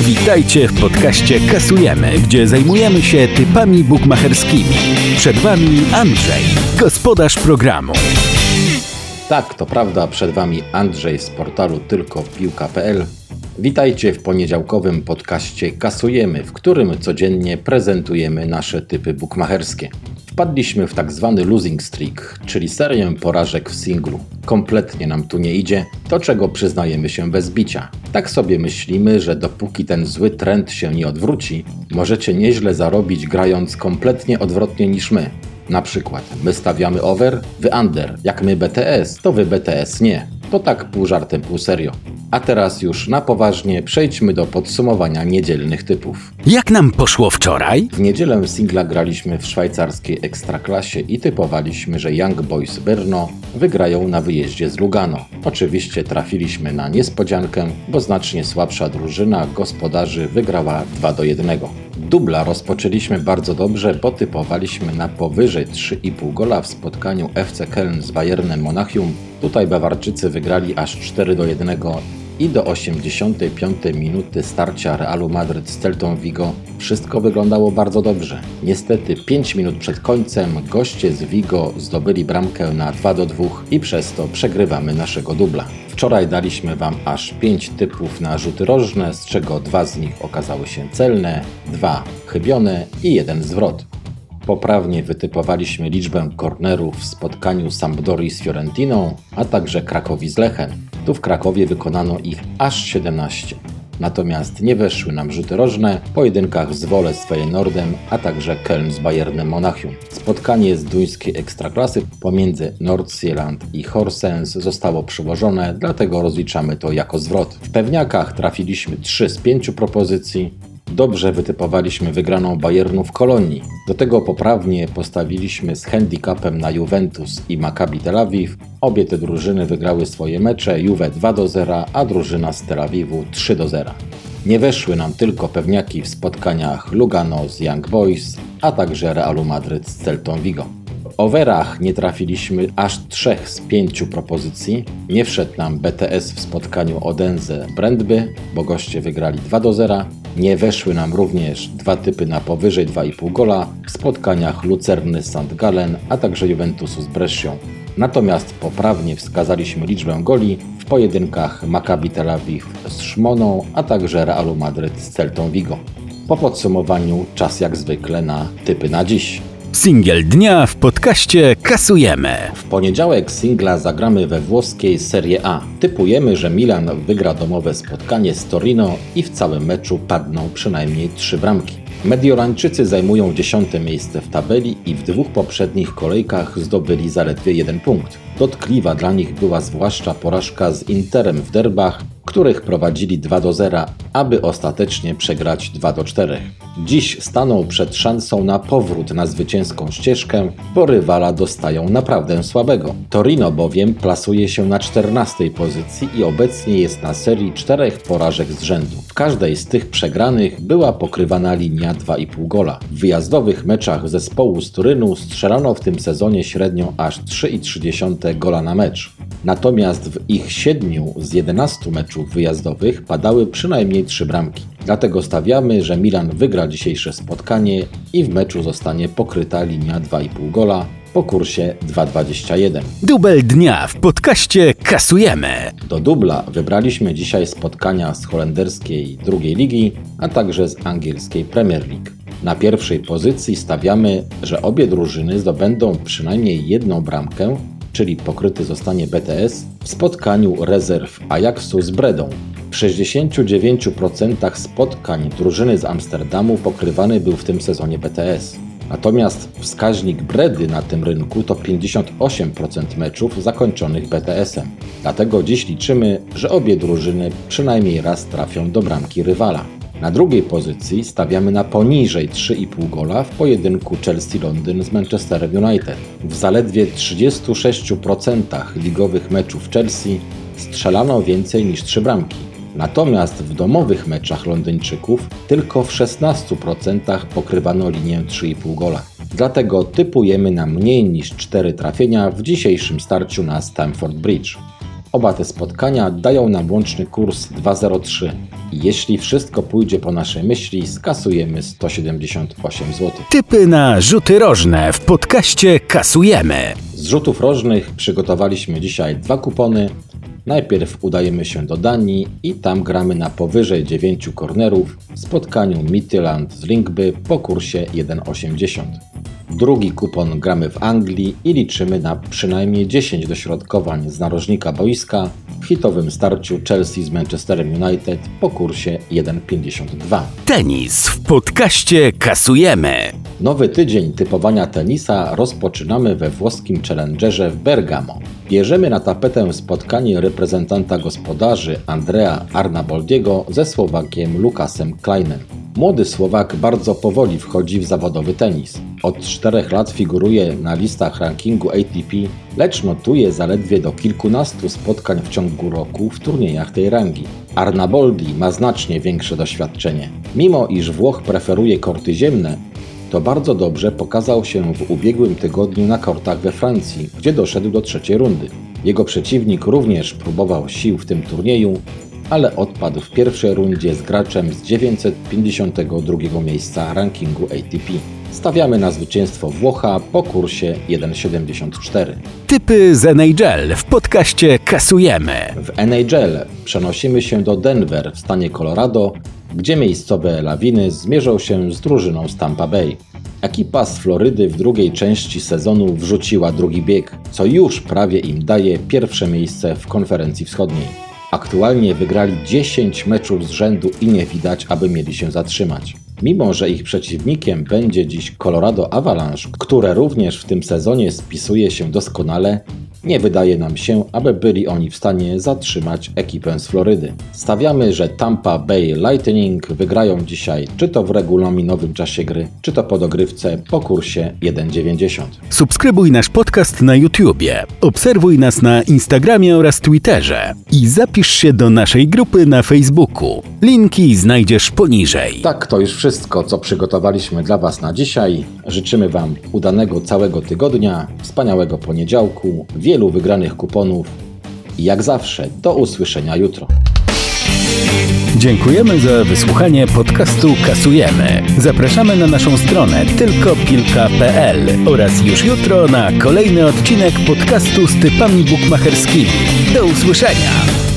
Witajcie w podcaście Kasujemy, gdzie zajmujemy się typami bukmacherskimi. Przed Wami Andrzej, gospodarz programu. Tak, to prawda, przed Wami Andrzej z portalu tylkopiłka.pl. Witajcie w poniedziałkowym podcaście Kasujemy, w którym codziennie prezentujemy nasze typy bukmacherskie. Wpadliśmy w tak zwany losing streak, czyli serię porażek w singlu. Kompletnie nam tu nie idzie, to czego przyznajemy się bez bicia. Tak sobie myślimy, że dopóki ten zły trend się nie odwróci, możecie nieźle zarobić grając kompletnie odwrotnie niż my. Na przykład, my stawiamy over, wy under. Jak my BTS, to wy BTS nie. To tak pół żartem, pół serio. A teraz już na poważnie przejdźmy do podsumowania niedzielnych typów. Jak nam poszło wczoraj? W niedzielę singla graliśmy w szwajcarskiej ekstraklasie i typowaliśmy, że Young Boys Brno wygrają na wyjeździe z Lugano. Oczywiście trafiliśmy na niespodziankę, bo znacznie słabsza drużyna gospodarzy wygrała 2 do 1. Dubla rozpoczęliśmy bardzo dobrze, bo typowaliśmy na powyżej 3,5 gola w spotkaniu FC Köln z Bayernem Monachium. Tutaj Bawarczycy wygrali aż 4 do 1 i do 85 minuty starcia Realu Madryt z Celtą Vigo wszystko wyglądało bardzo dobrze. Niestety 5 minut przed końcem goście z Vigo zdobyli bramkę na 2 do 2 i przez to przegrywamy naszego dubla. Wczoraj daliśmy Wam aż 5 typów na rzuty rożne, z czego dwa z nich okazały się celne, dwa chybione i jeden zwrot. Poprawnie wytypowaliśmy liczbę kornerów w spotkaniu Sampdori z Fiorentiną, a także Krakowi z Lechem. Tu w Krakowie wykonano ich aż 17. Natomiast nie weszły nam rzuty rożne w pojedynkach z Wolę z Feyenoordem, a także Köln z Bayernem Monachium. Spotkanie z duńskiej ekstraklasy pomiędzy Nordsjælland i Horsens zostało przyłożone, dlatego rozliczamy to jako zwrot. W pewniakach trafiliśmy 3 z 5 propozycji, Dobrze wytypowaliśmy wygraną Bayernu w Kolonii. Do tego poprawnie postawiliśmy z handicapem na Juventus i Maccabi Tel Awiw. Obie te drużyny wygrały swoje mecze, Juve 2 do 0, a drużyna z Tel Awiwu 3 do 0. Nie weszły nam tylko pewniaki w spotkaniach Lugano z Young Boys, a także Realu Madryt z Celtą Vigo. Overach nie trafiliśmy aż trzech z pięciu propozycji. Nie wszedł nam BTS w spotkaniu Odense Brandby, bo goście wygrali 2 do 0. Nie weszły nam również dwa typy na powyżej 2,5 gola w spotkaniach Lucerny St. Gallen, a także Juventusu z Brescią. Natomiast poprawnie wskazaliśmy liczbę goli w pojedynkach Maccabi Tel Awiw z Szmoną, a także Realu Madryt z Celtą Vigo. Po podsumowaniu czas jak zwykle na typy na dziś. Singiel dnia w podcaście Kasujemy. W poniedziałek singla zagramy we włoskiej Serie A. Typujemy, że Milan wygra domowe spotkanie z Torino i w całym meczu padną przynajmniej trzy bramki. Mediorańczycy zajmują dziesiąte miejsce w tabeli i w dwóch poprzednich kolejkach zdobyli zaledwie jeden punkt. Dotkliwa dla nich była zwłaszcza porażka z Interem w derbach, których prowadzili 2 do 0, aby ostatecznie przegrać 2 do 4. Dziś staną przed szansą na powrót na zwycięską ścieżkę, bo rywala dostają naprawdę słabego. Torino bowiem plasuje się na 14 pozycji i obecnie jest na serii czterech porażek z rzędu. W każdej z tych przegranych była pokrywana linia 2,5 gola. W wyjazdowych meczach zespołu z Turynu strzelano w tym sezonie średnio aż 3,3 gola na mecz. Natomiast w ich 7 z 11 meczów wyjazdowych padały przynajmniej 3 bramki. Dlatego stawiamy, że Milan wygra dzisiejsze spotkanie i w meczu zostanie pokryta linia 2,5 gola po kursie 2,21. Dubel dnia w podcaście Kasujemy. Do dubla wybraliśmy dzisiaj spotkania z holenderskiej drugiej ligi, a także z angielskiej Premier League. Na pierwszej pozycji stawiamy, że obie drużyny zdobędą przynajmniej jedną bramkę, czyli pokryty zostanie BTS, w spotkaniu rezerw Ajaxu z Bredą. W 69% spotkań drużyny z Amsterdamu pokrywany był w tym sezonie BTS. Natomiast wskaźnik Bredy na tym rynku to 58% meczów zakończonych BTS-em. Dlatego dziś liczymy, że obie drużyny przynajmniej raz trafią do bramki rywala. Na drugiej pozycji stawiamy na poniżej 3,5 gola w pojedynku Chelsea-Londyn z Manchesterem United. W zaledwie 36% ligowych meczów Chelsea strzelano więcej niż 3 bramki. Natomiast w domowych meczach Londyńczyków tylko w 16% pokrywano linię 3,5 gola. Dlatego typujemy na mniej niż 4 trafienia w dzisiejszym starciu na Stamford Bridge. Oba te spotkania dają nam łączny kurs 203. I jeśli wszystko pójdzie po naszej myśli, skasujemy 178 zł. Typy na rzuty rożne w podcaście kasujemy. Z rzutów rożnych przygotowaliśmy dzisiaj dwa kupony. Najpierw udajemy się do Danii i tam gramy na powyżej 9 kornerów w spotkaniu Midtjylland z Ringby po kursie 1,80. Drugi kupon gramy w Anglii i liczymy na przynajmniej 10 dośrodkowań z narożnika boiska w hitowym starciu Chelsea z Manchesterem United po kursie 1,52. Tenis w podcaście kasujemy. Nowy tydzień typowania tenisa rozpoczynamy we włoskim Challengerze w Bergamo. Bierzemy na tapetę spotkanie reprezentanta gospodarzy Andrea Arnaboldiego ze Słowakiem Lukasem Kleinem. Młody Słowak bardzo powoli wchodzi w zawodowy tenis. Od czterech lat figuruje na listach rankingu ATP, lecz notuje zaledwie do kilkunastu spotkań w ciągu roku w turniejach tej rangi. Arnaboldi ma znacznie większe doświadczenie. Mimo iż Włoch preferuje korty ziemne, to bardzo dobrze pokazał się w ubiegłym tygodniu na kortach we Francji, gdzie doszedł do trzeciej rundy. Jego przeciwnik również próbował sił w tym turnieju, ale odpadł w pierwszej rundzie z graczem z 952 miejsca rankingu ATP. Stawiamy na zwycięstwo Włocha po kursie 1,74. Typy z NHL w podcaście kasujemy. W NHL przenosimy się do Denver w stanie Colorado, gdzie miejscowe lawiny zmierzą się z drużyną z Tampa Bay. Ekipa z Florydy w drugiej części sezonu wrzuciła drugi bieg, co już prawie im daje pierwsze miejsce w konferencji wschodniej. Aktualnie wygrali 10 meczów z rzędu i nie widać, aby mieli się zatrzymać. Mimo, że ich przeciwnikiem będzie dziś Colorado Avalanche, które również w tym sezonie spisuje się doskonale, nie wydaje nam się, aby byli oni w stanie zatrzymać ekipę z Florydy. Stawiamy, że Tampa Bay Lightning wygrają dzisiaj czy to w regulaminowym czasie gry, czy to po dogrywce po kursie 1,90. Subskrybuj nasz podcast na YouTubie, obserwuj nas na Instagramie oraz Twitterze i zapisz się do naszej grupy na Facebooku. Linki znajdziesz poniżej. Tak, to już wszystko, co przygotowaliśmy dla Was na dzisiaj. Życzymy Wam udanego całego tygodnia, wspaniałego poniedziałku, wielu wygranych kuponów jak zawsze do usłyszenia jutro. Dziękujemy za wysłuchanie podcastu Kasujemy. Zapraszamy na naszą stronę tylkopilka.pl oraz już jutro na kolejny odcinek podcastu z typami bukmacherskimi. Do usłyszenia!